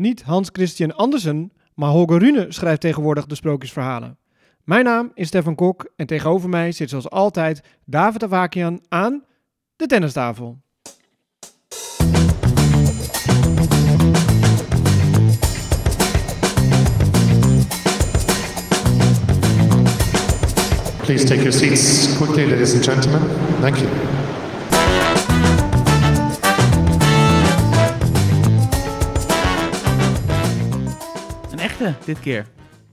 Niet Hans Christian Andersen, maar Holger Rune schrijft tegenwoordig de sprookjesverhalen. Mijn naam is Stefan Kok en tegenover mij zit zoals altijd David Avakian aan de tennistafel. Please take your seats quickly, ladies and gentlemen. Thank you. Echte, dit keer.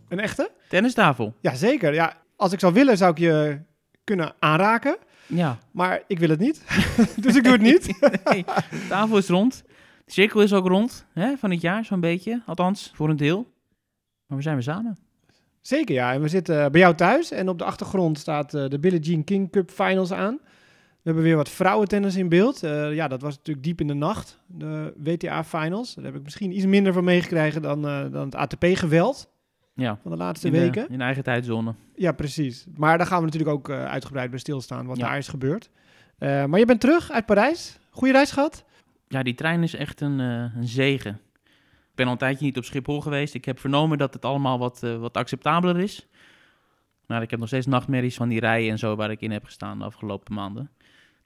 Een echte? Tennistafel. Jazeker. Ja, als ik zou willen zou ik je kunnen aanraken, Ja. maar ik wil het niet. dus ik doe het niet. nee, de tafel is rond. De cirkel is ook rond, hè, van het jaar zo'n beetje. Althans, voor een deel. Maar we zijn weer samen. Zeker ja, en we zitten bij jou thuis en op de achtergrond staat eh, de Billie Jean King Cup Finals aan. We hebben weer wat vrouwentennis in beeld. Eh, ja, dat was natuurlijk diep in de nacht, de WTA Finals. Daar heb ik misschien iets minder van meegekregen dan, eh, dan het ATP-geweld Ja, van de laatste in de, weken. in eigen tijdzone. Ja, precies. Maar daar gaan we natuurlijk ook eh, uitgebreid bij stilstaan, wat Ja. daar is gebeurd. Maar je bent terug uit Parijs. Goeie reis gehad? Ja, die trein is echt een, een zegen. Ik ben al een tijdje niet op Schiphol geweest. Ik heb vernomen dat het allemaal wat, wat acceptabeler is. Maar ik heb nog steeds nachtmerries van die rijen en zo waar ik in heb gestaan de afgelopen maanden.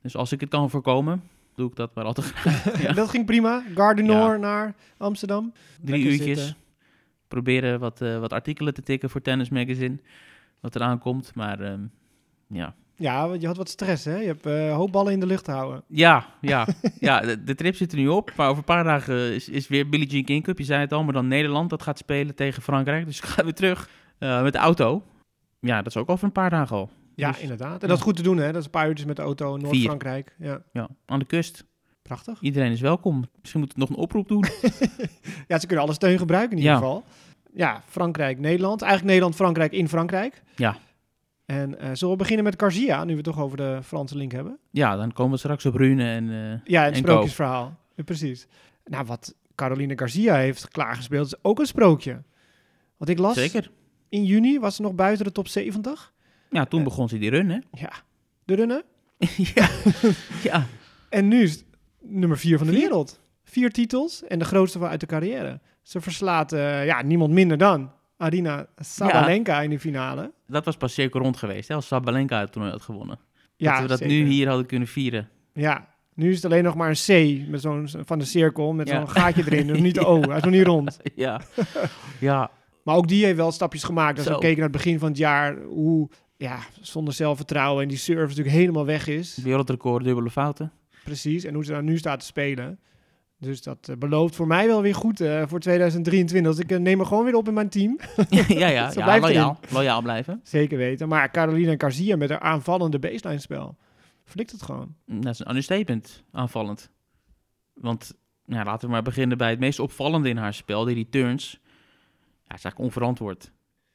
Dus als ik het kan voorkomen, doe ik dat maar altijd graag. Ja. Dat ging prima. Nord naar Amsterdam. Drie Lekker uurtjes. zitten. Proberen wat, eh, wat artikelen te tikken voor Tennis Magazine. Wat eraan komt. Maar ehm, ja. Ja, want je had wat stress, hè? Je hebt eh, een hoop ballen in de lucht te houden. Ja, ja, ja de, de trip zit er nu op. Maar over een paar dagen is, is weer Billie Jean King Cup. Je zei het al, maar dan Nederland. Dat gaat spelen tegen Frankrijk. Dus ik ga weer terug eh, met de auto. Ja, dat is ook over een paar dagen al. Ja, Dus- inderdaad. En dat is goed te doen, hè? Dat is een paar uurtjes met de auto in Noord-Frankrijk. Ja, Ja, aan de kust. prachtig. Iedereen is welkom. Misschien moet ik nog een oproep doen. Ja, ze kunnen alle steun gebruiken in ieder geval. Ja, Frankrijk, Nederland. Eigenlijk Nederland, Frankrijk in Frankrijk. Ja. En eh, zullen we beginnen met Garcia, nu we het toch over de Franse link hebben? Ja, dan komen we straks op Rune en... eh, Ja, het En sprookjesverhaal. Ja, precies. Nou, wat Caroline Garcia heeft klaargespeeld is ook een sprookje. Want ik las, zeker. in juni was ze nog buiten de top 70. Ja, toen begon ze die run, hè? Ja, de runnen. ja. ja. En nu is het nummer vier van de Vier? wereld. Vier titels en de grootste van uit de carrière. Ze verslaat eh, ja, niemand minder dan Arina Sabalenka in de finale. Dat was pas cirkel rond geweest, hè? Als Sabalenka het toernooi had gewonnen. Ja, dat we dat zeker. nu hier hadden kunnen vieren. Ja, nu is het alleen nog maar een C met zo'n, van de cirkel met Ja. zo'n gaatje erin. Dus niet de O, hij is nog niet rond. Ja. ja. Maar ook die heeft wel stapjes gemaakt. Als we keken naar het begin van het jaar, hoe ja, zonder zelfvertrouwen en die serve natuurlijk helemaal weg is. Wereldrecord, dubbele fouten. Precies, en hoe ze daar nu staat te spelen. Dus dat eh, belooft voor mij wel weer goed eh, voor 2023. Dus ik eh, neem er gewoon weer op in mijn team. ja, ja, ja. Ja loyaal. Loyaal blijven. Zeker weten. Maar Carolina Garcia met haar aanvallende baseline spel. Flikt het gewoon. Dat is een understatement, aanvallend. Want, ja, laten we maar beginnen bij het meest opvallende in haar spel, die returns. Ja, is eigenlijk onverantwoord.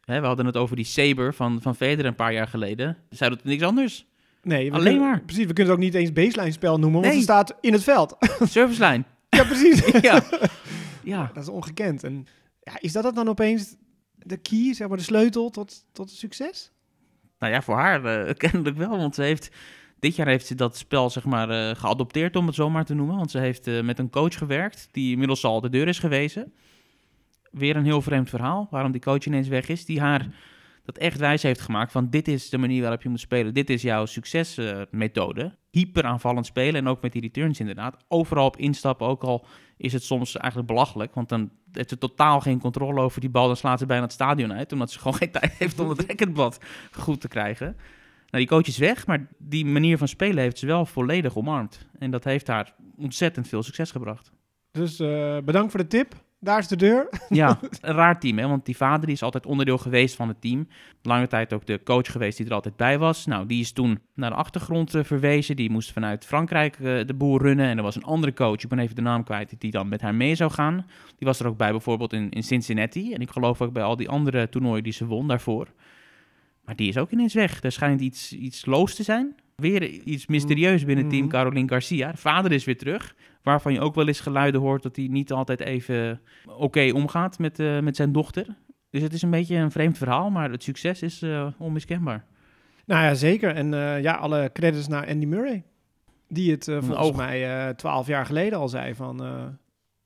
Hè, we hadden het over die Saber van, van Federer een paar jaar geleden. Zij doet niks anders. Nee, Alleen kunnen- maar. Precies, we kunnen het ook niet eens baseline spel noemen, want ze staat in het veld. Servicelijn. ja, precies. ja. ja. Dat is ongekend. En ja, is dat het dan opeens de key, zeg maar de sleutel tot, tot succes? Nou ja, voor haar eh, kennelijk wel. Want ze heeft, dit jaar heeft ze dat spel zeg maar eh, geadopteerd, om het zo maar te noemen. Want ze heeft eh, met een coach gewerkt, die inmiddels al de deur is gewezen. Weer een heel vreemd verhaal, waarom die coach ineens weg is. Die haar dat echt wijs heeft gemaakt van dit is de manier waarop je moet spelen. Dit is jouw succesmethode. Hyper aanvallend spelen en ook met die returns inderdaad. Overal op instappen, ook al is het soms eigenlijk belachelijk. Want dan heeft ze totaal geen controle over die bal. Dan slaat ze bijna het stadion uit, omdat ze gewoon geen tijd heeft om het racketblad goed te krijgen. Nou, die coach is weg, maar die manier van spelen heeft ze wel volledig omarmd. En dat heeft haar ontzettend veel succes gebracht. Dus eh, bedankt voor de tip. Daar is de deur. Ja, een raar team, hè? want die vader die is altijd onderdeel geweest van het team. Lange tijd ook de coach geweest die er altijd bij was. Nou, die is toen naar de achtergrond eh, verwezen. Die moest vanuit Frankrijk eh, de boel runnen. En er was een andere coach, ik ben even de naam kwijt, die dan met haar mee zou gaan. Die was er ook bij bijvoorbeeld in, in Cincinnati. En ik geloof ook bij al die andere toernooien die ze won daarvoor. Maar die is ook ineens weg. Er schijnt iets, iets loos te zijn. Weer iets mysterieus binnen team Mhm. Caroline Garcia. De vader is weer terug. Waarvan je ook wel eens geluiden hoort dat hij niet altijd even oké omgaat met, eh, met zijn dochter. Dus het is een beetje een vreemd verhaal, maar het succes is eh, onmiskenbaar. Nou ja, zeker. En eh, ja, alle credits naar Andy Murray. Die het volgens oog. mij twaalf jaar geleden al zei van...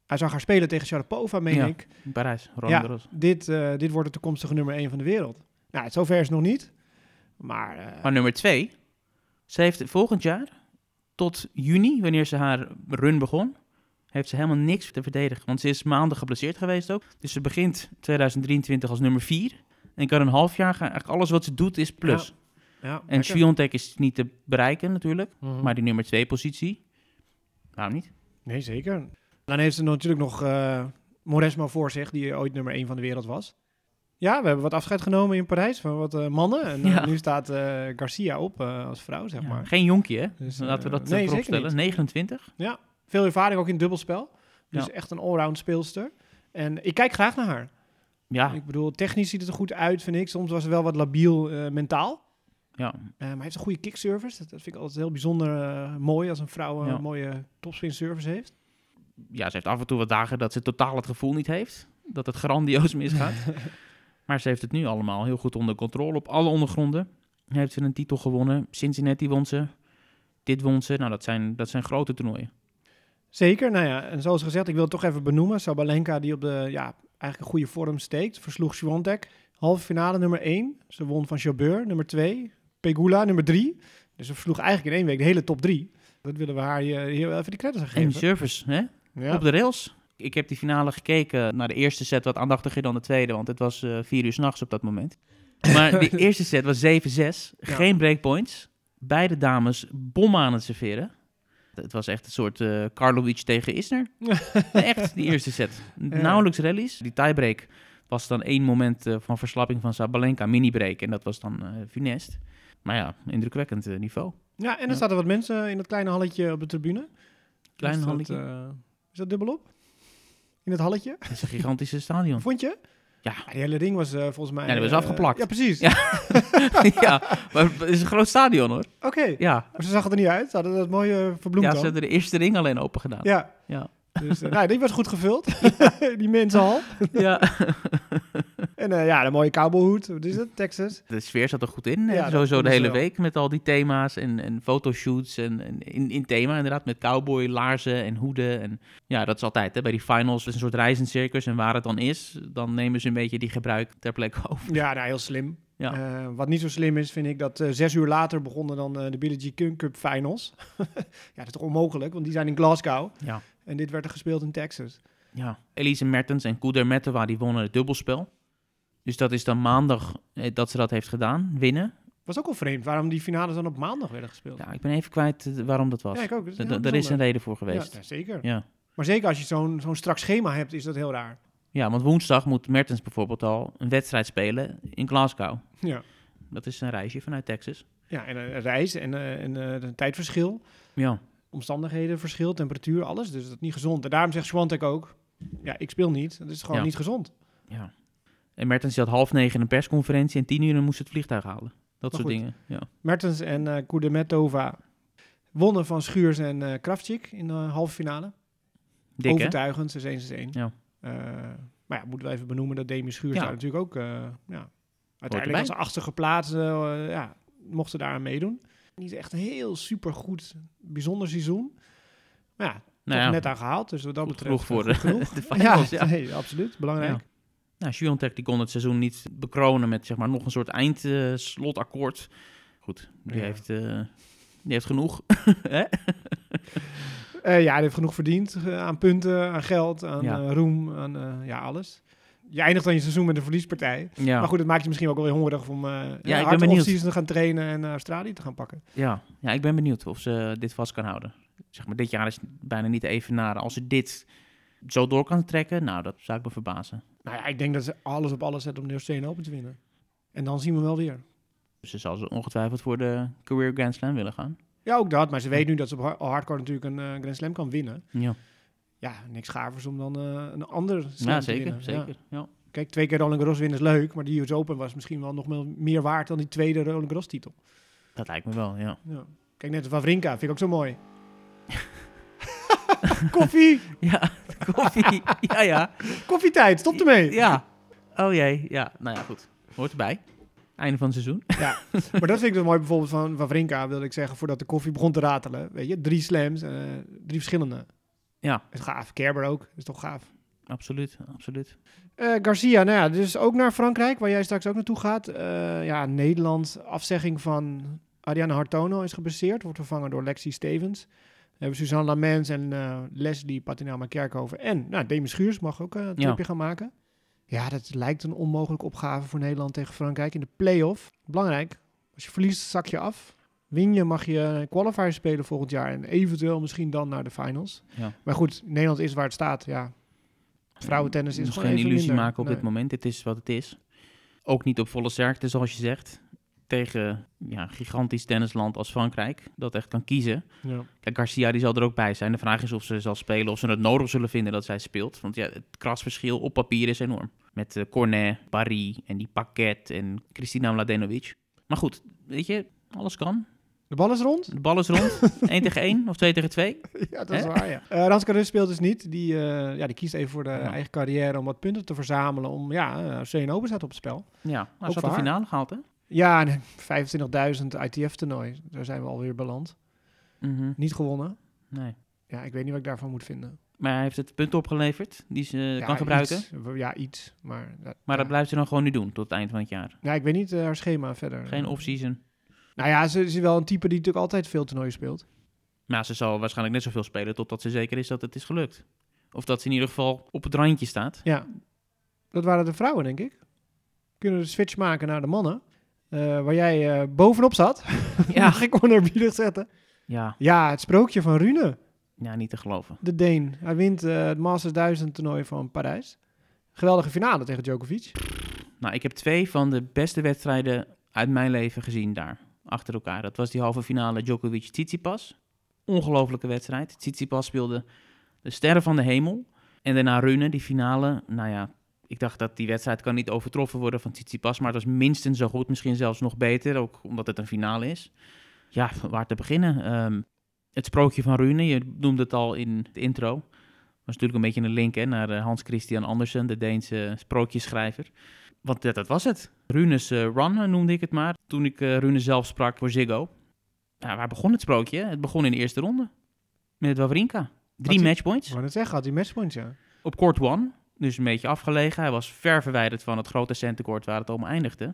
Hij zag haar spelen tegen Sharapova, meen Ja. ik. In Parijs, Roland Ja. Dit, dit wordt de toekomstige nummer 1 van de wereld. Nou, zover is het nog niet. Maar, Maar nummer twee, ze heeft volgend jaar tot juni, wanneer ze haar run begon, heeft ze helemaal niks te verdedigen. Want ze is maanden geblesseerd geweest ook. Dus ze begint 2023 als nummer vier. En kan een half jaar gaan. Eigenlijk alles wat ze doet is plus. ja, En. Sviontek is niet te bereiken natuurlijk. Mhm. Maar die nummer twee positie, waarom niet? Nee, zeker. Dan heeft ze natuurlijk nog Moresma voor zich, die ooit nummer 1 van de wereld was. Ja, we hebben wat afscheid genomen in Parijs van wat eh, mannen. En eh, Ja. nu staat eh, Garcia op als vrouw, zeg Ja, maar. Geen jonkje, hè? Dus, Laten we dat nee, opstellen. niet. 29. Veel ervaring ook in dubbelspel. Dus Ja. echt een allround speelster. En ik kijk graag naar haar. Ja, Ik bedoel, technisch ziet het er goed uit, vind ik. Soms was ze wel wat labiel mentaal. ja. Maar hij heeft een goede kickservice. Dat, dat vind ik altijd heel bijzonder mooi als een vrouw Ja. een mooie topspin service heeft. ja, ze heeft af en toe wat dagen dat ze totaal het gevoel niet heeft. Dat het grandioos misgaat. maar ze heeft het nu allemaal heel goed onder controle. Op alle ondergronden heeft ze een titel gewonnen. Cincinnati won ze. Dit won ze. Nou, dat zijn, dat zijn grote toernooien. Zeker, nou ja, en zoals gezegd, ik wil het toch even benoemen. Sabalenka die op de, ja, eigenlijk een goede vorm steekt. Versloeg Swiatek. Halve finale nummer 1. Ze won van Jabeur, nummer 2. Pegula, nummer 3. Dus ze versloeg eigenlijk in één week de hele top 3. Dat willen we haar hier, even de credits aan En geven. service, hè? Ja. Op de rails. Ik heb die finale gekeken naar de eerste set wat aandachtiger dan de tweede, want het was eh, vier uur s'nachts op dat moment. Maar de eerste set was 7-6, geen breakpoints. Beide dames bommen aan het serveren. Het was echt een soort eh Karlovic tegen Isner. Echt, die eerste set. Nauwelijks rallies. Die tiebreak was dan één moment eh, van verslapping van Sabalenka, mini-break. En dat was dan eh Funest. Maar ja, indrukwekkend niveau. Ja, en er Ja. zaten wat mensen in dat kleine halletje op de tribune. Klein is dat, halletje. is dat dubbelop? In het halletje? Het is een gigantische stadion. Vond je? Ja. Die hele ding was eh, volgens mij... Ja, die was eh, afgeplakt. Ja, precies. Ja. ja, maar het is een groot stadion hoor. Oké. Ja, Maar ze zag er niet uit. Ze hadden dat mooie verbloemd ja ze hebben de eerste ring alleen open gedaan. Ja. Ja. Dus eh, nou, die was goed gevuld. die mensenhal. Ja. En eh, ja, de mooie cowboyhoed. Wat is het? Texas. De sfeer zat er goed in. hè? Ja, dat Sowieso de hele week met al die thema's en, en fotoshoots. En, en in, in thema inderdaad, met cowboy, laarzen en hoeden. En ja, dat is altijd hè, bij die finals. Een soort reizend circus. En waar het dan is, dan nemen ze een beetje die gebruik ter plekke over. Ja, nou, heel slim. Ja. Eh, wat niet zo slim is, vind ik dat zes uur later begonnen dan de Billie Jean Cup finals. ja, dat is toch onmogelijk, want die zijn in Glasgow. Ja. En dit werd er gespeeld in Texas. ja. Elise Mertens en Kuder Mettewa, die wonnen het dubbelspel. Dus dat is dan maandag eh, dat ze dat heeft gedaan, winnen. Was ook al vreemd waarom die finales dan op maandag werden gespeeld. Ja, ik ben even kwijt eh, waarom dat was. Ja, ik ook. Dat is een reden voor geweest. Ja, zeker. Ja. Maar zeker als je zo'n zo'n strak schema hebt, is dat heel raar. ja, want woensdag moet Mertens bijvoorbeeld al een wedstrijd spelen in Glasgow. Ja, Dat is een reisje vanuit Texas. ja en een reis en, eh, en een tijdverschil. Ja, omstandigheden, verschil, temperatuur, alles. Dus dat is niet gezond. En daarom zegt Swantek ook, ja, ik speel niet. Dat is gewoon Ja. niet gezond. ja. En Mertens had half negen een persconferentie en tien uur moest het vliegtuig halen. Dat soort goed. dingen. Ja. Mertens en eh Kudermetova wonnen van Schuurs en Kraftschiek in de halve finale. Dik? Overtuigend, 6-1, 6-1. Ja. Eh, maar ja, moeten we even benoemen dat Demi Schuurs Ja. daar natuurlijk ook, ja, uiteindelijk achtste geplaatst, eh, ja, mochten daar aan meedoen. Niet echt heel supergoed, bijzonder seizoen. Maar ja, Nou ja, net aan gehaald. Dus wat dat goed betreft genoeg eh, voor goed de, genoeg. de finals. Ja, ja, nee, absoluut. Belangrijk. Ja. Nou, die kon het seizoen niet bekronen met zeg maar, nog een soort eindslotakkoord. Goed, die, heeft, eh, die heeft genoeg. Hè? Eh, ja, hij heeft genoeg verdiend eh, aan punten, aan geld, aan Ja. eh, roem, aan ja, alles. Je eindigt dan je seizoen met een verliespartij. ja. Maar goed, het maakt je misschien ook wel weer hongerig om uh, ben ja, hard benieuwd. off-season te gaan trainen en naar Australië te gaan pakken. Ja. ja, ik ben benieuwd of ze dit vast kan houden. Zeg maar, dit jaar is bijna niet even naar. Als ze dit zo door kan trekken, nou, dat zou ik me verbazen. Nou ja, ik denk dat ze alles op alles zetten om de Australian Open te winnen. En dan zien we wel weer. Dus ze zal ze ongetwijfeld voor de Career Grand Slam willen gaan. Ja, ook dat. Maar ze weet nu dat ze op har- hardcore natuurlijk een eh, Grand Slam kan winnen. Ja, Ja, niks gavers om dan eh, een ander slam ja te zeker. zeker. Ja. Kijk, twee keer Roland Garros winnen is leuk, maar die US Open was misschien wel nog wel meer waard dan die tweede Roland Garros titel. Dat lijkt me wel, ja. Ja. Kijk, net als Wawrinka vind ik ook zo mooi. Koffie! Ja, koffie. ja, ja. Koffietijd, stop ermee! Ja. Oh jee, ja. Nou ja, goed. Hoort erbij. Einde van het seizoen. Ja, maar dat vind ik zo mooi bijvoorbeeld van Wawrinka, wilde ik zeggen, voordat de koffie begon te ratelen. Weet je, drie slams, eh, drie verschillende. Ja, Het is gaaf. Kerber ook. is toch gaaf. absoluut, absoluut. Eh, Garcia, nou ja, dus ook naar Frankrijk, waar jij straks ook naartoe gaat. Eh, ja, Nederland, afzegging van Ariane Hartono is geblesseerd. Wordt vervangen door Lexi Stevens. We hebben Suzanne Lamens en eh, Leslie Patinama Kerkhoven. En nou, Demi Schuurs mag ook een Ja. tripje gaan maken. Ja, dat lijkt een onmogelijke opgave voor Nederland tegen Frankrijk in de play-off. Belangrijk, als je verliest, zak je af. Win je, mag je qualifier spelen volgend jaar. En eventueel misschien dan naar de finals. Ja. Maar goed, Nederland is waar het staat, ja. Vrouwentennis is gewoon geen illusie minder. maken op Nee. dit moment. Het is wat het is. Ook niet op volle sterkte, zoals je zegt. Tegen ja, gigantisch tennisland als Frankrijk, dat echt kan kiezen. Ja. Kijk, Garcia die zal er ook bij zijn. De vraag is of ze zal spelen, of ze het nodig zullen vinden dat zij speelt. Want ja, het krasverschil op papier is enorm. Met eh, Cornet, Barry en die Paquet en Kristina Mladenovic. Maar goed, weet je, alles kan. De bal is rond? De bal is rond. 1 tegen 1 of 2 tegen 2. ja, dat is Hè? waar, ja. Eh Ranska Rus speelt dus niet. Die, eh, ja, die kiest even voor de Ja. eigen carrière om wat punten te verzamelen. Om, ja, uh, CN Open staat op het spel. Ja, maar ze had de finale gehaald, hè? Ja, en 25.000 ITF-toernooi. Daar zijn we alweer beland. Mhm. Niet gewonnen. Nee. Ja, ik weet niet wat ik daarvan moet vinden. Maar hij heeft het punt opgeleverd die ze ja, kan gebruiken. Iets, ja, iets. Maar, dat, Maar ja. dat blijft ze dan gewoon nu doen tot het eind van het jaar. Ja, ik weet niet eh, haar schema verder. Geen off-season. Nou ja, ze is wel een type die natuurlijk altijd veel toernooien speelt. Maar ze zal waarschijnlijk net zoveel spelen totdat ze zeker is dat het is gelukt. Of dat ze in ieder geval op het randje staat. Ja, dat waren de vrouwen, denk ik. Kunnen we de switch maken naar de mannen. Eh, waar jij eh, bovenop zat. Ja. Mag ik onerbiedig zetten. Ja, Ja, het sprookje van Rune, ja niet te geloven. de Deen. Hij wint eh, het Masters 1000 toernooi van Parijs. Geweldige finale tegen Djokovic. Nou, ik heb twee van de beste wedstrijden uit mijn leven gezien daar. Achter elkaar. Dat was die halve finale Djokovic-Tsitsipas. Ongelofelijke wedstrijd. Tsitsipas speelde de sterren van de hemel. En daarna Rune, die finale. Nou ja, ik dacht dat die wedstrijd kan niet overtroffen worden van Tsitsipas. Maar het was minstens zo goed. Misschien zelfs nog beter. Ook omdat het een finale is. Ja, waar te beginnen? Ehm, het sprookje van Rune. Je noemde het al in de intro. was natuurlijk een beetje een link naar eh, Hans Christian Andersen, de Deense sprookjesschrijver. Want dat, dat was het. Rune's eh, Run noemde ik het maar. Toen ik eh, Rune zelf sprak voor Ziggo. Ja, waar begon het sprookje? Het begon in de eerste ronde. Met Wawrinka. Drie matchpoints. Ik wou net zeggen, had hij matchpoints, ja. Op court one. Dus een beetje afgelegen. Hij was ver verwijderd van het grote centercourt waar het allemaal eindigde.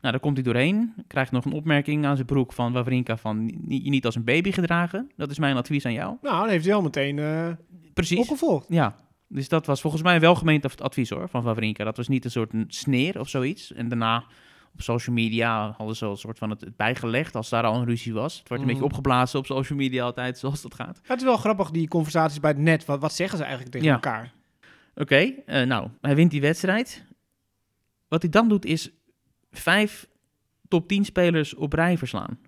Nou, daar komt hij doorheen. Krijgt nog een opmerking aan zijn broek van Wawrinka van... "Ni- je niet als een baby gedragen. Dat is mijn advies aan jou. Nou, dan heeft hij al meteen eh Precies. opgevolgd. Ja, dus dat was volgens mij wel gemeend ad- advies hoor, van Wawrinka. Dat was niet een soort een sneer of zoiets. En daarna op social media hadden ze al een soort van het, bijgelegd als daar al een ruzie was. Het wordt een Mhm. beetje opgeblazen op social media altijd, zoals dat gaat. Het is wel grappig, die conversaties bij het net. Wat, wat zeggen ze eigenlijk tegen Ja. elkaar? Oké, eh, nou, hij wint die wedstrijd. Wat hij dan doet is vijf top 10 spelers op rij verslaan.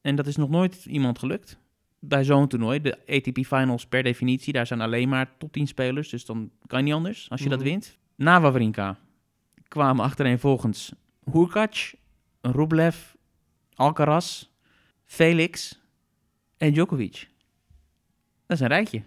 En dat is nog nooit iemand gelukt. Bij zo'n toernooi, de ATP Finals per definitie, daar zijn alleen maar top 10 spelers. Dus dan kan je niet anders als je dat Mhm. wint. Na Wawrinka kwamen achtereenvolgens Hurkacz, Rublev, Alcaraz, Felix en Djokovic. Dat is een rijtje.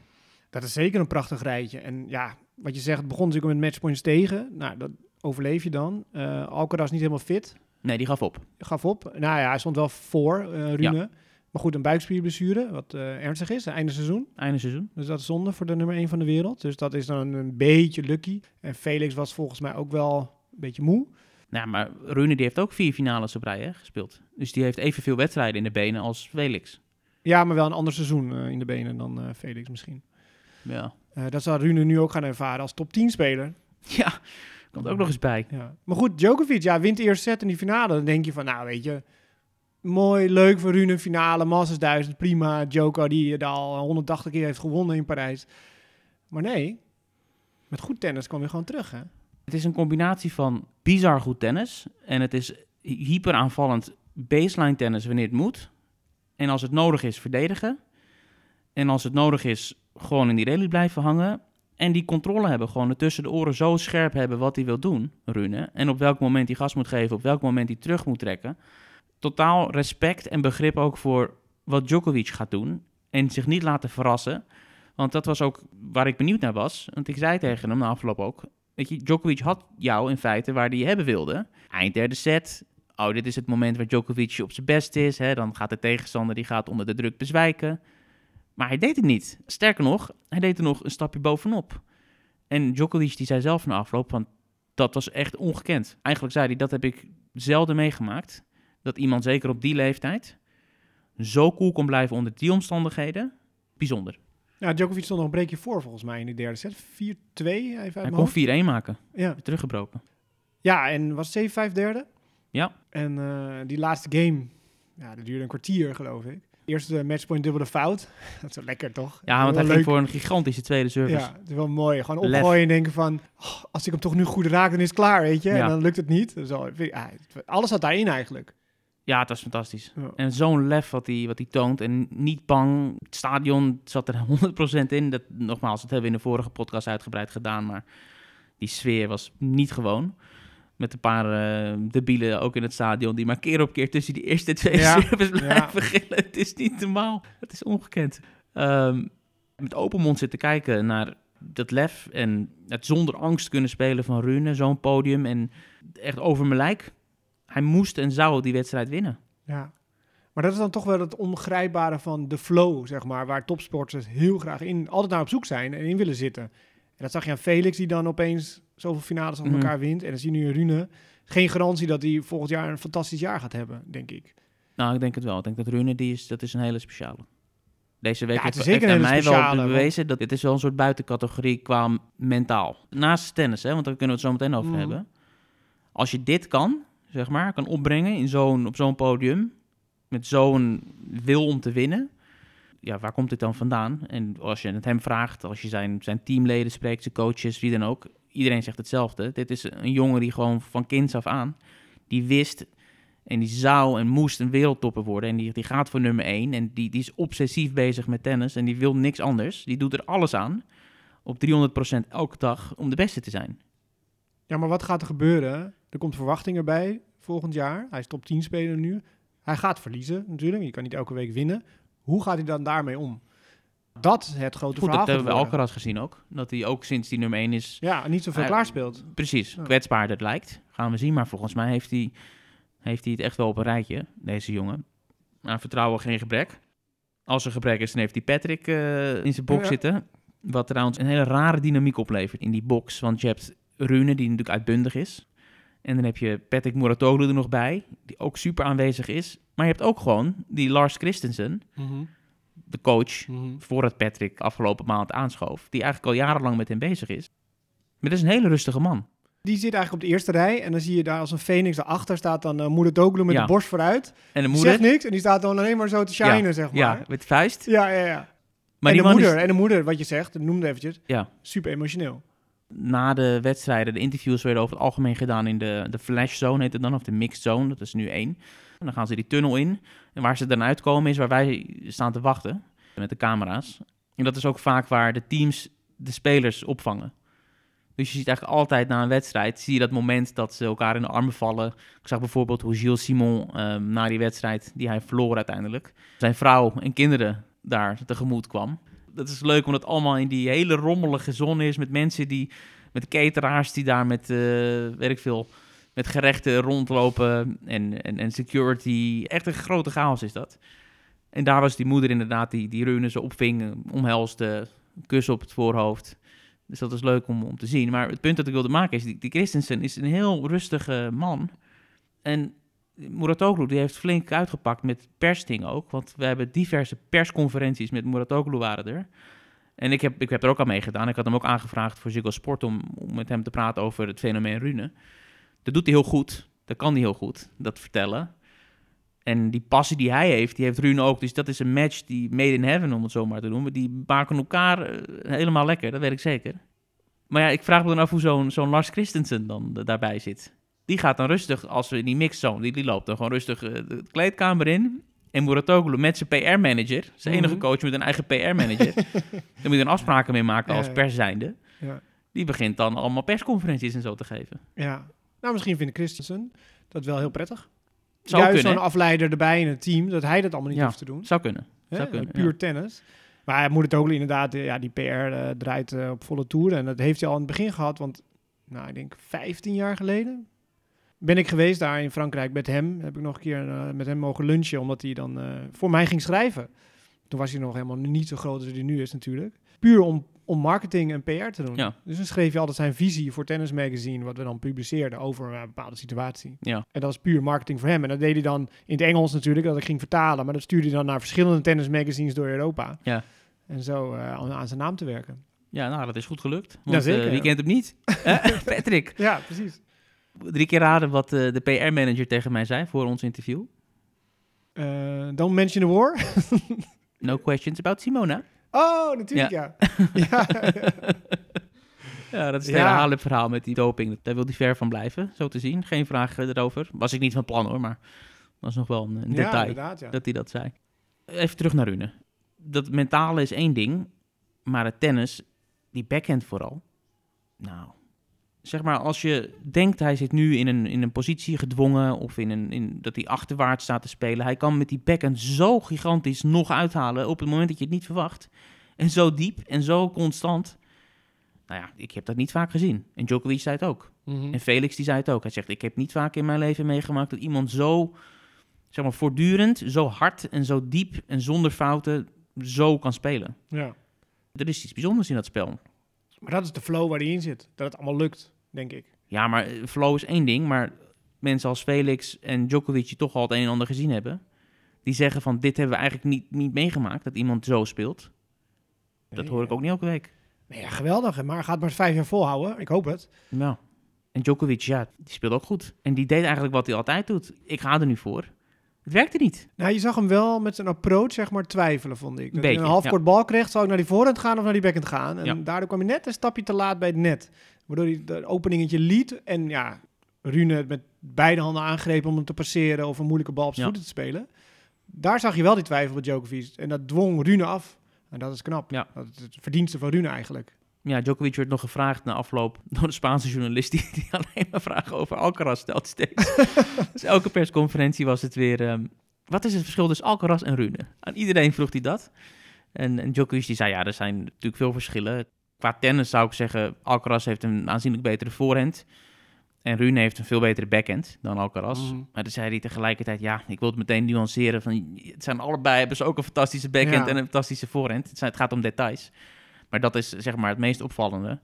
Dat is zeker een prachtig rijtje. En ja, wat je zegt, het begon natuurlijk met matchpoints tegen. Nou, dat overleef je dan. Eh Alcaraz niet helemaal fit. Nee, die gaf op. Gaf op. Nou ja, hij stond wel voor, eh Rune. Maar goed, een buikspierblessure, wat eh, ernstig is, einde seizoen. Einde seizoen. Dus dat is zonde voor de nummer 1 van de wereld. Dus dat is dan een beetje lucky. En Felix was volgens mij ook wel een beetje moe. Nou, maar Rune die heeft ook vier finales op rij hè, gespeeld. Dus die heeft evenveel wedstrijden in de benen als Felix. Ja, maar wel een ander seizoen eh, in de benen dan eh, Felix misschien. Ja, dat zal Rune nu ook gaan ervaren als top 10 speler. ja komt ook nog eens bij. Ja. Maar goed, Djokovic, ja, wint de eerste set in die finale. Dan denk je van, nou weet je, mooi, leuk voor Rune finale, Masters 1000, prima. Djoko die het al 180 keer heeft gewonnen in Parijs. Maar nee, met goed tennis kwam je gewoon terug, hè? Het is een combinatie van bizar goed tennis. En het is hyper aanvallend baseline tennis wanneer het moet. En als het nodig is, verdedigen. En als het nodig is, gewoon in die rally blijven hangen. En die controle hebben, gewoon tussen de oren zo scherp hebben wat hij wil doen, Rune. En op welk moment hij gas moet geven, op welk moment hij terug moet trekken. Totaal respect en begrip ook voor wat Djokovic gaat doen. En zich niet laten verrassen. Want dat was ook waar ik benieuwd naar was. Want ik zei tegen hem na afloop ook. Weet je, Djokovic had jou in feite waar hij je hebben wilde. Eind derde set. Oh, dit is het moment waar Djokovic op zijn best is. Hè? Dan gaat de tegenstander die gaat onder de druk bezwijken. Maar hij deed het niet. Sterker nog, hij deed er nog een stapje bovenop. En Djokovic die zei zelf na afloop van, dat was echt ongekend. Eigenlijk zei hij, dat heb ik zelden meegemaakt. Dat iemand zeker op die leeftijd zo cool kon blijven onder die omstandigheden. Bijzonder. Ja, Djokovic stond nog een breekje voor volgens mij in de derde set. 4-2 even Hij kon hoofd. 4-1 maken. Ja. Teruggebroken. ja, en was 7-5 derde. Ja. En eh, die laatste game, ja, dat duurde een kwartier geloof ik. Eerste matchpoint dubbele fout. dat is wel lekker toch? Ja, want hij Wel ging leuk. voor een gigantische tweede service. Ja, het is wel mooi. Gewoon opgooien en denken van... oh, als ik hem toch nu goed raak, dan is het klaar, weet je. Ja. En dan lukt het niet. Zo, ah, alles zat daarin eigenlijk. Ja, het was fantastisch. Ja. En zo'n lef wat hij, wat toont. En niet bang. Het stadion zat er 100% in. Dat, nogmaals, dat hebben we in de vorige podcast uitgebreid gedaan. Maar die sfeer was niet gewoon. Met een paar eh debielen ook in het stadion. Die maar keer op keer tussen die eerste twee Ja, services ja. blijven gillen. Het is niet normaal. Het is ongekend. Ehm, met open mond zitten kijken naar dat lef. En het zonder angst kunnen spelen van Rune. Zo'n podium. En echt over mijn lijk. Hij moest en zou die wedstrijd winnen. Ja. Maar dat is dan toch wel het ongrijpbare van de flow, zeg maar. Waar topsporters heel graag in, altijd naar op zoek zijn en in willen zitten. En dat zag je aan Felix, die dan opeens zoveel finales achter Mhm. elkaar wint. En dan zie je nu Rune. Geen garantie dat hij volgend jaar een fantastisch jaar gaat hebben, denk ik. Nou, ik denk het wel. Ik denk dat Rune, die is, dat is een hele speciale. Deze week Ja, het heeft, is zeker heeft een aan mij wel bewezen dat dit is wel een soort buitencategorie qua mentaal. Naast tennis, hè, want daar kunnen we het zo meteen over Mhm. hebben. Als je dit kan, zeg maar, kan opbrengen in zo'n, op zo'n podium, met zo'n wil om te winnen, ja, waar komt dit dan vandaan? En als je het hem vraagt, als je zijn, zijn teamleden spreekt, zijn coaches, wie dan ook, iedereen zegt hetzelfde. Dit is een jongen die gewoon van kinds af aan, die wist en die zou en moest een wereldtopper worden. En die, die gaat voor nummer één. En die, die is obsessief bezig met tennis. En die wil niks anders. Die doet er alles aan. Op 300% elke dag om de beste te zijn. Ja, maar wat gaat er gebeuren? Er komt verwachting erbij volgend jaar. Hij is top 10 speler nu. Hij gaat verliezen natuurlijk. Je kan niet elke week winnen. Hoe gaat hij dan daarmee om? Dat is het grote Goed, verhaal. dat hebben we. Alcaraz gezien ook. Dat hij ook sinds die nummer één is Ja, niet zoveel Eh, klaarspeelt. precies Ja. kwetsbaarder lijkt. Gaan we zien. Maar volgens mij heeft hij, heeft hij het echt wel op een rijtje, deze jongen. Aan vertrouwen geen gebrek. Als er gebrek is, dan heeft hij Patrick eh, in zijn box Ja. zitten. Wat trouwens een hele rare dynamiek oplevert in die box. Want je hebt Rune, die natuurlijk uitbundig is. En dan heb je Patrick Muratoglu er nog bij, die ook super aanwezig is. Maar je hebt ook gewoon die Lars Christensen, de coach, Mhm. voordat Patrick afgelopen maand aanschoof. Die eigenlijk al jarenlang met hem bezig is. Maar dat is een hele rustige man. Die zit eigenlijk op de eerste rij. En dan zie je daar als een phoenix daarachter staat dan uh, Moeder Doglu met Ja. de borst vooruit. En de Die moeder... zegt niks en die staat dan alleen maar zo te shinen, zeg maar. Ja, met vuist. ja, ja. ja. Maar en, die de is- moeder, en de moeder, wat je zegt, noemde eventjes, Ja. super emotioneel. Na de wedstrijden, de interviews werden over het algemeen gedaan in de, de flash zone, heet het dan, of de mixed zone, dat is nu één. En dan gaan ze die tunnel in. En waar ze dan uitkomen is waar wij staan te wachten met de camera's. En dat is ook vaak waar de teams de spelers opvangen. Dus je ziet eigenlijk altijd na een wedstrijd, zie je dat moment dat ze elkaar in de armen vallen. Ik zag bijvoorbeeld hoe Gilles Simon ehm, na die wedstrijd, die hij verloor uiteindelijk, zijn vrouw en kinderen daar tegemoet kwam. Dat is leuk, omdat het allemaal in die hele rommelige zon is met mensen die, met cateraars die daar met, eh weet ik veel, met gerechten rondlopen en, en, en security. Echt een grote chaos is dat. En daar was die moeder inderdaad die, die Rune zo opving, omhelsde, een kus op het voorhoofd. Dus dat is leuk om, om te zien. Maar het punt dat ik wilde maken is, die, die Christensen is een heel rustige man. En Muratoglu die heeft flink uitgepakt met persdingen ook. Want we hebben diverse persconferenties met Muratoglu waren er. En ik heb, ik heb er ook aan meegedaan. Ik had hem ook aangevraagd voor Ziggo Sport om, om met hem te praten over het fenomeen Rune. Dat doet hij heel goed. Dat kan hij heel goed, dat vertellen. En die passie die hij heeft, die heeft Rune ook. Dus dat is een match die made in heaven, om het zo maar te noemen. Die maken elkaar eh, helemaal lekker, dat weet ik zeker. Maar ja, ik vraag me dan af hoe zo'n zo'n Lars Christensen dan daarbij zit. Die gaat dan rustig, als we in die mixzone, die, die loopt dan gewoon rustig eh, de kleedkamer in. En Muratoglu met zijn PR-manager, zijn enige Mhm. coach met een eigen PR-manager. Daar moet je dan afspraken mee maken als pers zijnde. Ja. Die begint dan allemaal persconferenties en zo te geven. Ja. Nou, misschien vindt Christensen dat wel heel prettig. Zou Juist zo'n afleider erbij in het team, dat hij dat allemaal niet Ja. hoeft te doen. Zou kunnen. Zou kunnen, puur ja. tennis. Maar hij moet het ook inderdaad, eh, ja, die PR eh, draait op volle toer. En dat heeft hij al in het begin gehad, want nou, ik denk 15 jaar geleden ben ik geweest daar in Frankrijk met hem. Heb ik nog een keer eh, met hem mogen lunchen, omdat hij dan eh, voor mij ging schrijven. Toen was hij nog helemaal niet zo groot als hij nu is natuurlijk. Puur om, om marketing en PR te doen. Ja. Dus dan schreef je altijd zijn visie voor Tennis Magazine, wat we dan publiceerden over een bepaalde situatie. Ja. En dat was puur marketing voor hem. En dat deed hij dan in het Engels natuurlijk, dat ik ging vertalen. Maar dat stuurde hij dan naar verschillende tennismagazines door Europa. Ja. En zo eh, aan, aan zijn naam te werken. Ja, nou, dat is goed gelukt. Want, Jazeker, eh, wie ja. kent hem niet? Eh, Patrick. Ja, precies. Drie keer raden wat eh, de PR-manager tegen mij zei voor ons interview. Eh, don't mention the war. No questions about Simona. Oh, natuurlijk ja. Ja, Ja, dat is het Ja. hele Halep-verhaal met die doping. Daar wil hij ver van blijven, zo te zien. Geen vraag eh, erover. Was ik niet van plan hoor, maar dat is nog wel een, ja detail. Ja. dat hij dat zei. Even terug naar Rune. Dat mentale is één ding, maar het tennis, die backhand vooral. Nou, zeg maar als je denkt hij zit nu in een, in een positie gedwongen of in een, in, dat hij achterwaarts staat te spelen. Hij kan met die backhand zo gigantisch nog uithalen op het moment dat je het niet verwacht. En zo diep en zo constant. Nou ja, ik heb dat niet vaak gezien. En Djokovic zei het ook. Mhm. En Felix die zei het ook. Hij zegt, ik heb niet vaak in mijn leven meegemaakt dat iemand zo, zeg maar, voortdurend, zo hard en zo diep en zonder fouten zo kan spelen. ja. Er is iets bijzonders in dat spel. Maar dat is de flow waar hij in zit. Dat het allemaal lukt, denk ik. Ja, maar eh, flow is één ding, maar mensen als Felix en Djokovic die toch al het een en ander gezien hebben, die zeggen van, dit hebben we eigenlijk niet, niet meegemaakt, dat iemand zo speelt. Dat hoor ik ook niet elke week. Nee, ja, geweldig. Maar gaat maar vijf jaar volhouden. Ik hoop het. Ja. En Djokovic, ja, die speelt ook goed. En die deed eigenlijk wat hij altijd doet. Ik ga er nu voor. Het werkte niet. Nou, je zag hem wel met zijn approach, zeg maar, twijfelen, vond ik. Dat hij Beetje, een halfkort ja. bal kreeg, zou ik naar die voorhand gaan of naar die backhand gaan? En Ja. daardoor kwam hij net een stapje te laat bij het net. Waardoor hij de openingetje liet. En ja, Rune het met beide handen aangreep om hem te passeren of een moeilijke bal op zijn Ja. voeten te spelen. Daar zag je wel die twijfel bij Djokovic. En dat dwong Rune af. En dat is knap. Ja. Dat is het verdienste van Rune eigenlijk. Ja, Djokovic werd nog gevraagd na afloop door een Spaanse journalist die, die alleen maar vragen over Alcaraz stelt steeds. dus elke persconferentie was het weer, ehm, wat is het verschil tussen Alcaraz en Rune? Aan iedereen vroeg hij dat. En, en Djokovic die zei, ja, er zijn natuurlijk veel verschillen. Qua tennis zou ik zeggen, Alcaraz heeft een aanzienlijk betere voorhand. En Rune heeft een veel betere backhand dan Alcaraz. Mhm. Maar dan zei hij tegelijkertijd, ja, ik wil het meteen nuanceren. Van, het zijn allebei, hebben ze ook een fantastische backhand Ja. en een fantastische voorhand. Het, zijn, het gaat om details. Maar dat is zeg maar het meest opvallende.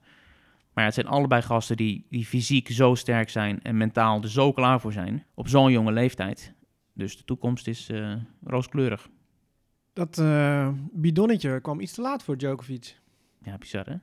Maar het zijn allebei gasten die, die fysiek zo sterk zijn en mentaal er zo klaar voor zijn. Op zo'n jonge leeftijd. Dus de toekomst is eh, rooskleurig. Dat eh, bidonnetje kwam iets te laat voor Djokovic. Ja, bizar hè? Het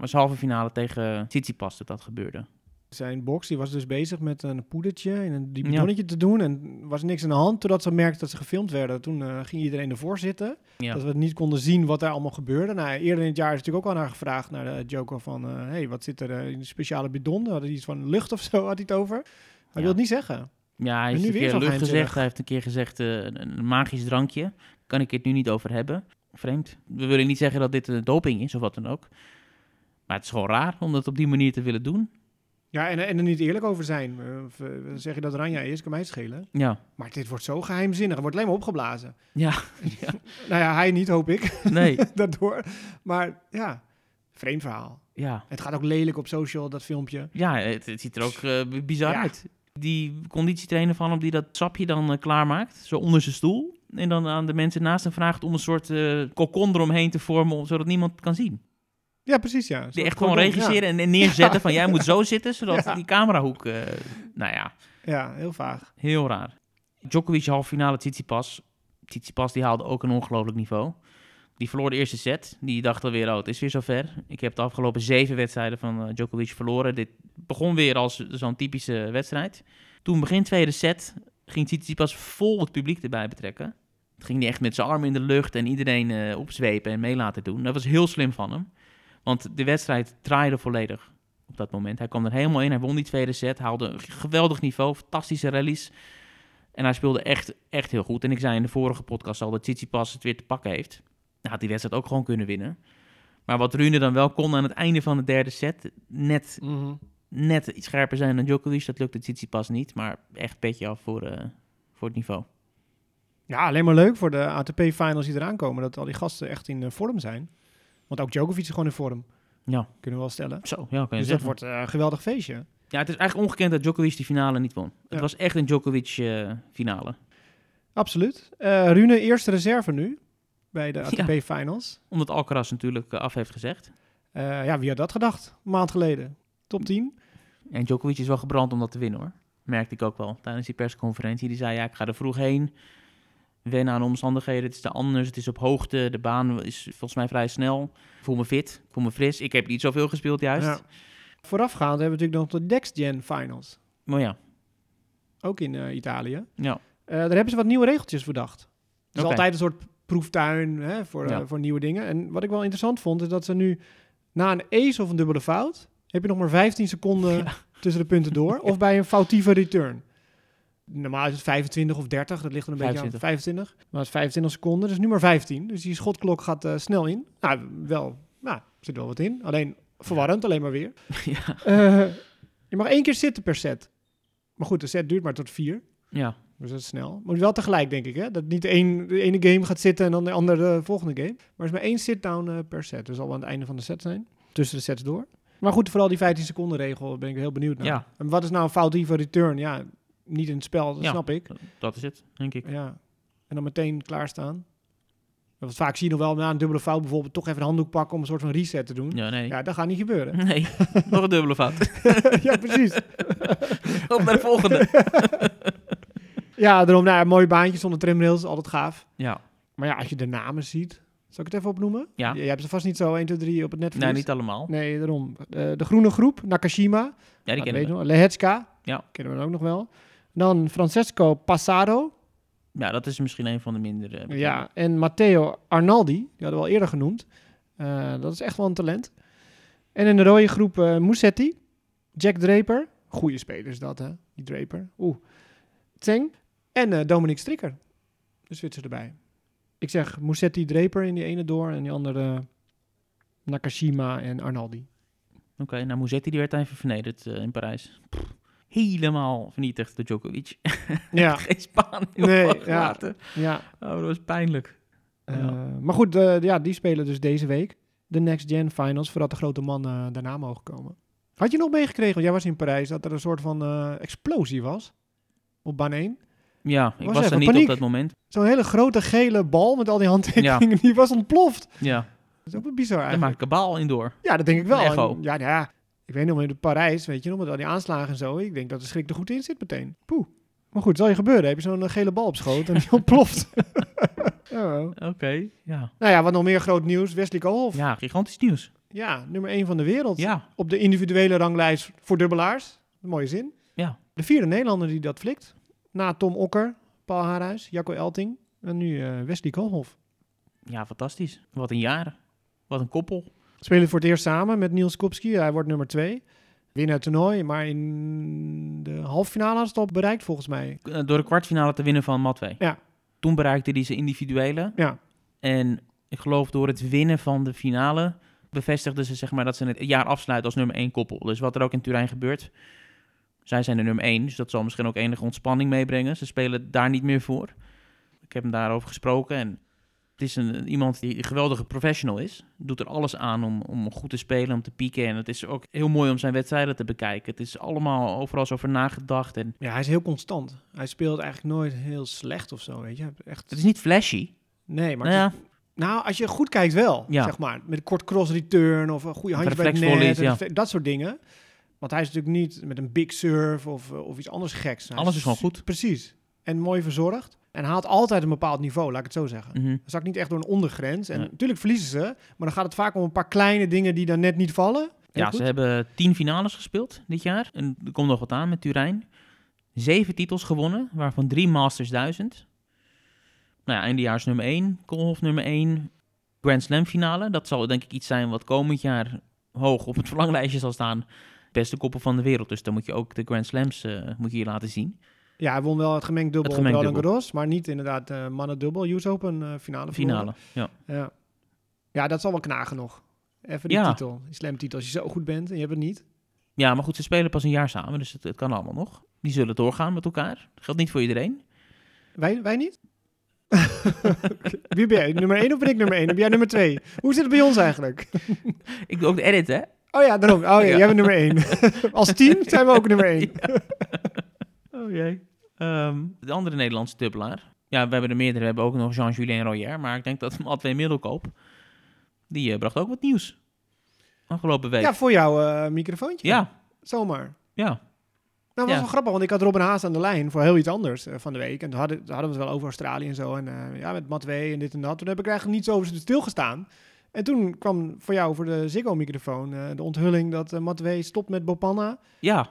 was halve finale tegen Tsitsipas dat dat gebeurde. Zijn box die was dus bezig met een poedertje en een Ja. bidonnetje te doen. En er was niks aan de hand totdat ze merkten dat ze gefilmd werden. Toen eh, ging iedereen ervoor zitten. Ja, Dat we niet konden zien wat er allemaal gebeurde. Nou, eerder in het jaar is natuurlijk ook al naar gevraagd naar de Joker van... eh, hey, wat zit er eh, in een speciale bidon? Had hij iets van lucht of zo, had hij het over? Hij Ja. wil het niet zeggen. ja hij heeft nu een keer lucht gezegd. Hij heeft een keer gezegd een magisch drankje. Kan ik het nu niet over hebben. Vreemd. We willen niet zeggen dat dit een doping is of wat dan ook. Maar het is gewoon raar om dat op die manier te willen doen. Ja, en, en er niet eerlijk over zijn. Eh, Of, eh, zeg je dat Ranja is, kan mij het schelen. Ja, Maar dit wordt zo geheimzinnig. Er wordt alleen maar opgeblazen. ja, Nou ja, hij niet, hoop ik. nee, Daardoor. Maar ja, vreemd verhaal. ja. Het gaat ook lelijk op social, dat filmpje. Ja, het, het ziet er ook eh, bizar Ja. uit. Die conditietrainer van hem die dat sapje dan uh, klaarmaakt, zo onder zijn stoel. En dan aan de mensen naast hem vraagt om een soort uh, kokon eromheen te vormen, zodat niemand het kan zien. Ja, precies, ja. Die echt gewoon regisseren en, en neerzetten van jij moet zo zitten, zodat Ja. die camerahoek... Uh, nou ja, Ja, heel vaag. heel raar. Djokovic halve finale Tsitsipas. Tsitsipas die haalde ook een ongelooflijk niveau. Die verloor de eerste set. Die dacht alweer, oh, het is weer zover. Ik heb de afgelopen zeven wedstrijden van uh, Djokovic verloren. Dit begon weer als zo'n typische wedstrijd. Toen begin tweede set ging Tsitsipas vol het publiek erbij betrekken. Het ging hij echt met zijn armen in de lucht en iedereen uh, opzwepen en mee laten doen. Dat was heel slim van hem. Want de wedstrijd draaide volledig op dat moment. Hij kwam er helemaal in. Hij won die tweede set. Haalde een geweldig niveau. Fantastische rallies. En hij speelde echt, echt heel goed. En ik zei in de vorige podcast al dat Tsitsipas het weer te pakken heeft. Hij had die wedstrijd ook gewoon kunnen winnen. Maar wat Rune dan wel kon aan het einde van de derde set... net, -hmm. Net iets scherper zijn dan Djokovic. Dat lukte Tsitsipas niet. Maar echt petje af voor, uh, voor het niveau. Ja, alleen maar leuk voor de ATP-finals die eraan komen. Dat al die gasten echt in uh, vorm zijn. Want ook Djokovic is gewoon in vorm. Ja. Kunnen we wel stellen. Zo, ja, kan je dus zeggen. dat wordt uh, een geweldig feestje. Ja, het is eigenlijk ongekend dat Djokovic die finale niet won. Het Ja. was echt een Djokovic uh, finale. Absoluut. Rune, eerste reserve nu. bij de Ja. ATP Finals. Omdat Alcaraz natuurlijk eh, af heeft gezegd. Eh, ja, wie had dat gedacht? Een maand geleden. Top 10. En Djokovic is wel gebrand om dat te winnen hoor. Merkte ik ook wel tijdens die persconferentie. Die zei, ja, ik ga er vroeg heen. Wennen aan de omstandigheden. Het is te anders. Het is op hoogte. De baan is volgens mij vrij snel. Ik voel me fit. Ik voel me fris. Ik heb niet zoveel gespeeld juist. Ja. Voorafgaand hebben we natuurlijk nog de Next Gen Finals. Maar ja, Ook in eh, Italië. ja. Eh, daar hebben ze wat nieuwe regeltjes verdacht. Het is altijd een soort proeftuin hè, voor, eh, voor nieuwe dingen. En wat ik wel interessant vond, is dat ze nu na een ace of een dubbele fout... heb je nog maar 15 seconden Ja. tussen de punten door. Of bij een foutieve return. Normaal is het 25 of 30, dat ligt er een beetje 25. aan. 25. Maar het is 25 seconden, dus nu maar 15. Dus die schotklok gaat eh, snel in. Nou, wel, nou, er zit wel wat in. Alleen verwarrend, alleen maar weer. ja. Eh, je mag één keer zitten per set. Maar goed, de set duurt maar tot vier. ja. Dus dat is snel. Moet wel tegelijk, denk ik. Hè? Dat niet een, de ene game gaat zitten en dan de andere de volgende game. Maar er is maar één sit-down eh, per set. Dus wel aan het einde van de set zijn. Tussen de sets door. Maar goed, vooral die 15 seconden regel ben ik heel benieuwd naar. Ja. En wat is nou een foutieve return? Ja, niet in het spel, dat Ja. snap ik. Dat is het, denk ik. Ja. En dan meteen klaarstaan. Want vaak zie je nog wel na een dubbele fout bijvoorbeeld toch even een handdoek pakken om een soort van reset te doen. Ja, Ja, nee. dat gaat niet gebeuren. Nee, nog een dubbele fout. ja, precies. Op naar de volgende. Ja, daarom, nou, ja, mooie baantjes zonder trimrails, altijd gaaf. Ja, Maar ja, als je de namen ziet, zal ik het even opnoemen? Ja. Je, hebt ze vast niet zo 1, 2, 3 op het netvlies. nee, niet allemaal. Nee, daarom. Eh, de groene groep, Nakashima. Ja, die Nou, kennen we. nog. Lehetska. Ja. Kennen we ook nog wel. Dan Francesco Passaro. Ja, dat is misschien een van de minder eh. Ja, en Matteo Arnaldi. Die hadden we al eerder genoemd. Eh, dat is echt wel een talent. En in de rode groep Musetti. Jack Draper. Goeie speler is dat, hè? Die Draper. Oeh. Tseng. En Dominic Strikker. De Zwitser erbij. Ik zeg Musetti Draper in die ene door. En die andere Nakashima en Arnaldi. Oké, nou Musetti die werd even vernederd eh, in Parijs. Pff, helemaal vernietigd door Djokovic. Ja, Geen Spaan Nee, ja. ja. Oh, dat was pijnlijk. Eh, Ja. maar goed, eh, ja, die spelen dus deze week. De Next Gen Finals, voordat de grote mannen daarna mogen komen. Had je nog meegekregen, want jij was in Parijs, dat er een soort van explosie was op baan 1? Ja, ik Was er niet paniek. op dat moment. Zo'n hele grote gele bal met al die handtekeningen, die was ontploft. Ja, Dat is ook wel bizar daar eigenlijk. maakt kabaal in door. Ja, dat denk ik wel. Echo. En Ja, nou ja, ik weet nog in Parijs, weet je nog, met al die aanslagen en zo. Ik denk dat de schrik er goed in zit meteen. Poeh. Maar goed, zal je gebeuren. Heb je zo'n eh, gele bal op schoot en die ontploft. oh. Oké, ja. Nou ja, wat nog meer groot nieuws. Wesley Koolhof. Ja. Ja, gigantisch nieuws. nummer 1 van de wereld. Ja, Op de individuele ranglijst voor dubbelaars. Een mooie zin. ja. De vierde Nederlander die dat flikt. Na Tom Okker, Paul Haarhuis, Jacco Elting. En nu eh, Wesley Koolhof. Ja, fantastisch. Wat een jaar. Wat een koppel. Spelen voor het eerst samen met Niels Kopski. Hij wordt nummer 2. Winnen het toernooi, maar in de halve finale had het al bereikt volgens mij. Eh, Door de kwartfinale te winnen van Matwee. Ja. Toen bereikte hij zijn individuele. Ja, En ik geloof door het winnen van de finale bevestigden ze zeg maar, dat ze het jaar afsluiten als nummer 1 koppel. Dus wat er ook in Turijn gebeurt. Zij zijn de nummer 1, dus dat zal misschien ook enige ontspanning meebrengen. Ze spelen daar niet meer voor. Ik heb hem daarover gesproken en het is een, iemand die een geweldige professional is. Doet er alles aan om, om goed te spelen, om te pieken. En het is ook heel mooi om zijn wedstrijden te bekijken. Het is allemaal overal zo over nagedacht. En ja hij is heel constant. Hij speelt eigenlijk nooit heel slecht of zo, weet je. Echt... het is niet flashy. Nee, maar Nou het ja, is- nou, als je goed kijkt wel, Ja. zeg maar. Met een kort cross return of een goede handje bij het net. ja. Dat soort dingen. Want hij is natuurlijk niet met een big serve of, eh, of iets anders geks. Alles is gewoon goed. Precies. En mooi verzorgd. En haalt altijd een bepaald niveau, laat ik het zo zeggen. Hij zakt niet echt door een ondergrens. En natuurlijk verliezen ze. Maar dan gaat het vaak om een paar kleine dingen die dan net niet vallen. Heel Ja, goed. ze hebben tien finales gespeeld dit jaar. En er komt nog wat aan met Turijn. Zeven titels gewonnen, waarvan drie Masters 1000. Nou ja, eindejaars nummer 1, Koolhof nummer 1. Grand Slam finale. Dat zal denk ik iets zijn wat komend jaar hoog op het verlanglijstje zal staan. Beste koppel van de wereld. Dus dan moet je ook de Grand Slams eh, moet je hier laten zien. Ja, hij won wel het gemengd dubbel Het op gemengd Roland dubbel. Garros. Maar niet inderdaad eh mannen dubbel. US Open eh, finale. Finale. Ja. Ja. ja, dat zal wel knagen nog. Even die Ja. titel, die slam-titel. Als je zo goed bent en je hebt het niet. ja, maar goed, ze spelen pas een jaar samen. Dus het, het kan allemaal nog. Die zullen doorgaan met elkaar. Dat geldt niet voor iedereen. Wij, wij niet? Wie ben jij? Nummer 1 of ben ik nummer 1? Ben jij nummer 2? Hoe zit het bij ons eigenlijk? Ik doe ook de edit, hè? Oh ja, daarom. Oh ja, Ja. jij bent nummer 1. Als team zijn we ook nummer 1. Oh jee. Ehm, de andere Nederlandse dubbelaar, Ja, we hebben er meerdere. We hebben ook nog Jean-Julien Royer. Maar ik denk dat Matwee Middelkoop, die eh, bracht ook wat nieuws. Afgelopen week. Ja, voor jouw eh, microfoontje. ja, Zomaar. ja. Nou, dat was Ja. wel grappig, want ik had Robin Haas aan de lijn voor heel iets anders eh, van de week. En toen hadden, toen hadden we het wel over Australië en zo. En ja, met Matwee en dit en dat. Toen heb ik eigenlijk niet zo over stilgestaan. En toen kwam voor jou, voor de Ziggo-microfoon, eh, de onthulling dat eh Matwee stopt met Bopanna. Ja.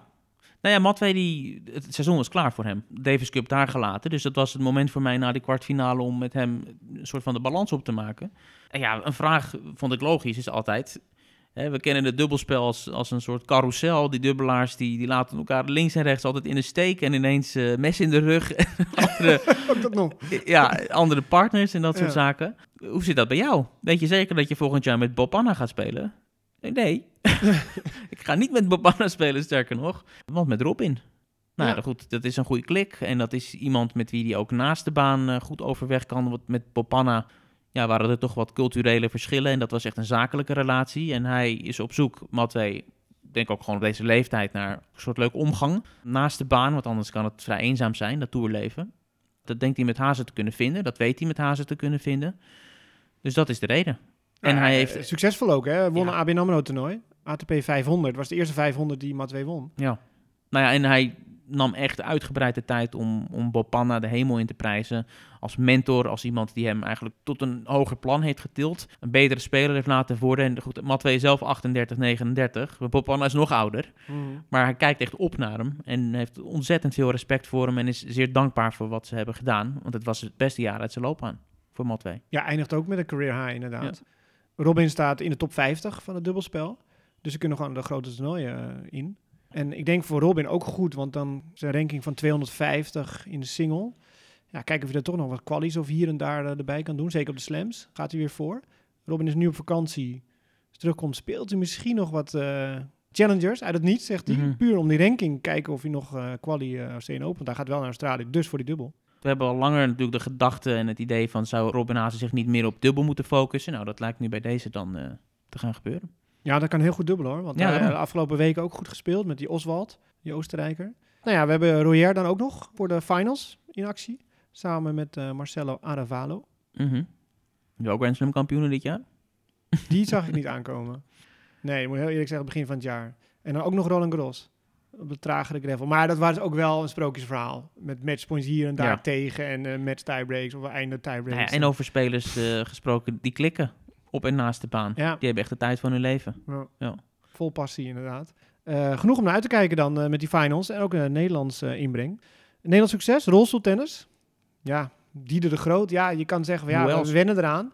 Nou ja, Matwee, die, het seizoen was klaar voor hem. Davis Cup daar gelaten. Dus dat was het moment voor mij na die kwartfinale om met hem een soort van de balans op te maken. En ja, een vraag vond ik logisch, is altijd... Hè, we kennen het dubbelspel als, als een soort carousel. Die dubbelaars die, die laten elkaar links en rechts altijd in de steek. En ineens eh, mes in de rug. andere, Ook dat nog. ja, andere partners en dat soort Ja. zaken. Hoe zit dat bij jou? Weet je zeker dat je volgend jaar met Bob Anna gaat spelen? Nee, Nee. ik ga niet met Bob Anna spelen, sterker nog. Want met Robin. Nou Ja. goed, dat is een goede klik. En dat is iemand met wie die ook naast de baan eh, goed overweg kan. Want met Bob Anna ja, waren er toch wat culturele verschillen. En dat was echt een zakelijke relatie. En hij is op zoek, Matwee, ik denk ook gewoon op deze leeftijd, naar een soort leuke omgang. Naast de baan, want anders kan het vrij eenzaam zijn, dat toerleven. Dat denkt hij met Hazen te kunnen vinden. Dat weet hij met Hazen te kunnen vinden. Dus dat is de reden. En Ja, hij eh, heeft... Succesvol ook, hè? Won Ja. een ABN AMRO-toernooi. ATP 500 was de eerste 500 die Matwee won. Ja. Nou ja, en hij nam echt uitgebreid de tijd om, om Bopanna de hemel in te prijzen. Als mentor, als iemand die hem eigenlijk tot een hoger plan heeft getild. Een betere speler heeft laten worden. En goed, Matwee zelf 38, 39. Bopanna is nog ouder. Maar hij kijkt echt op naar hem. En heeft ontzettend veel respect voor hem. En is zeer dankbaar voor wat ze hebben gedaan. Want het was het beste jaar uit zijn loopbaan voor Matwee. Ja, eindigt ook met een career high inderdaad. Robin staat in de top 50 van het dubbelspel. Dus ze kunnen gewoon de grote toernooien eh, in. En ik denk voor Robin ook goed, want dan zijn ranking van 250 in de single. Ja, kijken of je er toch nog wat kwalies of hier en daar eh, erbij kan doen. Zeker op de slams gaat hij weer voor. Robin is nu op vakantie. Als terugkomt speelt hij misschien nog wat eh, challengers uit het niets, zegt hij. Mhm. Puur om die ranking kijken of hij nog eh quali eh Australian Open. Hij gaat wel naar Australië, dus voor die dubbel. We hebben al langer natuurlijk de gedachte en het idee van... zou Robin Hazen zich niet meer op dubbel moeten focussen? Nou, dat lijkt nu bij deze dan eh, te gaan gebeuren. Ja, dat kan heel goed dubbelen hoor. Want Ja, hij de afgelopen weken ook goed gespeeld met die Oswald, die Oostenrijker. Nou ja, we hebben Royer dan ook nog voor de finals in actie. Samen met eh, Marcelo Aravalo. Je ook Grand Slam kampioenen dit jaar? Die zag ik niet aankomen. Nee, ik moet heel eerlijk zeggen, begin van het jaar. En dan ook nog Roland Garros. Op de tragere gravel. Maar dat was ook wel een sprookjesverhaal. Met matchpoints hier en daar Ja. tegen. En eh match tiebreaks of einde tiebreaks. Nou ja, en over spelers eh, gesproken, die klikken op en naast de baan. Ja. Die hebben echt de tijd van hun leven. Ja. Ja. Vol passie, inderdaad. Eh, genoeg om naar uit te kijken dan met die finals. En ook een Nederlands inbreng. Nederlands succes, rolstoeltennis. Ja, Dieder de Groot. Ja, je kan zeggen, van, ja, we wennen eraan.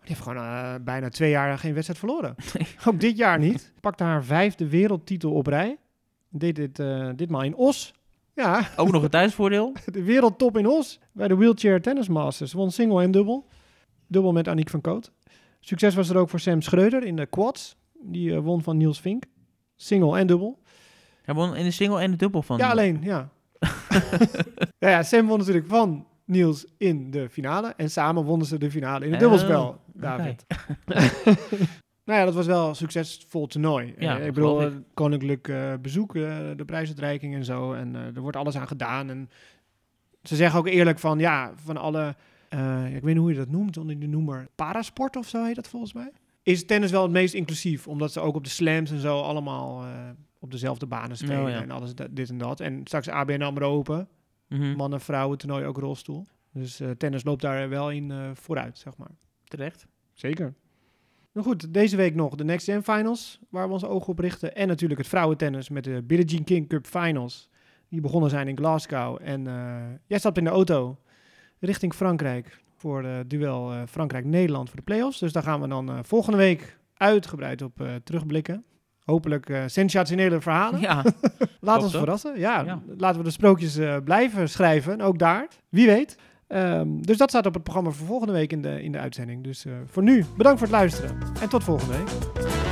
Die heeft gewoon bijna twee jaar geen wedstrijd verloren. ook dit jaar niet. Pakte haar vijfde wereldtitel op rij. Deed dit eh, ditmaal in Os. Ja, Ook nog een thuisvoordeel. de wereldtop in Os. Bij de Wheelchair Tennis Masters. Won single en dubbel. Dubbel met Aniek van Koot. Succes was er ook voor Sam Schreuder in de quads. Die eh, won van Niels Vink. Single en dubbel. Hij won in de single en de dubbel van. Ja, alleen, ja. ja, ja, Sam won natuurlijk van Niels in de finale. En samen wonnen ze de finale in het Oh, dubbelspel, David. nou ja, dat was wel een succesvol toernooi. Ja, Eh, ik dat bedoel, geloof eh, koninklijk eh, bezoek, de prijsuitreiking en zo. En er wordt alles aan gedaan. En ze zeggen ook eerlijk van, ja, van alle... ik weet niet hoe je dat noemt, onder die noemer parasport of zo heet dat volgens mij. Is tennis wel het meest inclusief, omdat ze ook op de slams en zo allemaal op dezelfde banen spelen Oh, ja. en alles dit en dat. En straks ABN AMRO Open, Mhm. mannen, vrouwen, toernooi ook rolstoel. Dus tennis loopt daar wel in vooruit, zeg maar. Terecht. Zeker. Nou goed, deze week nog de Next Gen Finals, waar we onze ogen op richten. En natuurlijk het vrouwentennis met de Billie Jean King Cup Finals. Die begonnen zijn in Glasgow. En eh, jij stapt in de auto richting Frankrijk voor het duel eh, Frankrijk-Nederland voor de playoffs. Dus daar gaan we dan eh, volgende week uitgebreid op eh, terugblikken. Hopelijk eh, sensationele verhalen. Ja, Laat ons verrassen. Ja, Ja. laten we de sprookjes eh, blijven schrijven. Ook daar. Wie weet. Ehm, dus dat staat op het programma voor volgende week in de, in de uitzending. Dus eh, voor nu, bedankt voor het luisteren. En tot volgende week.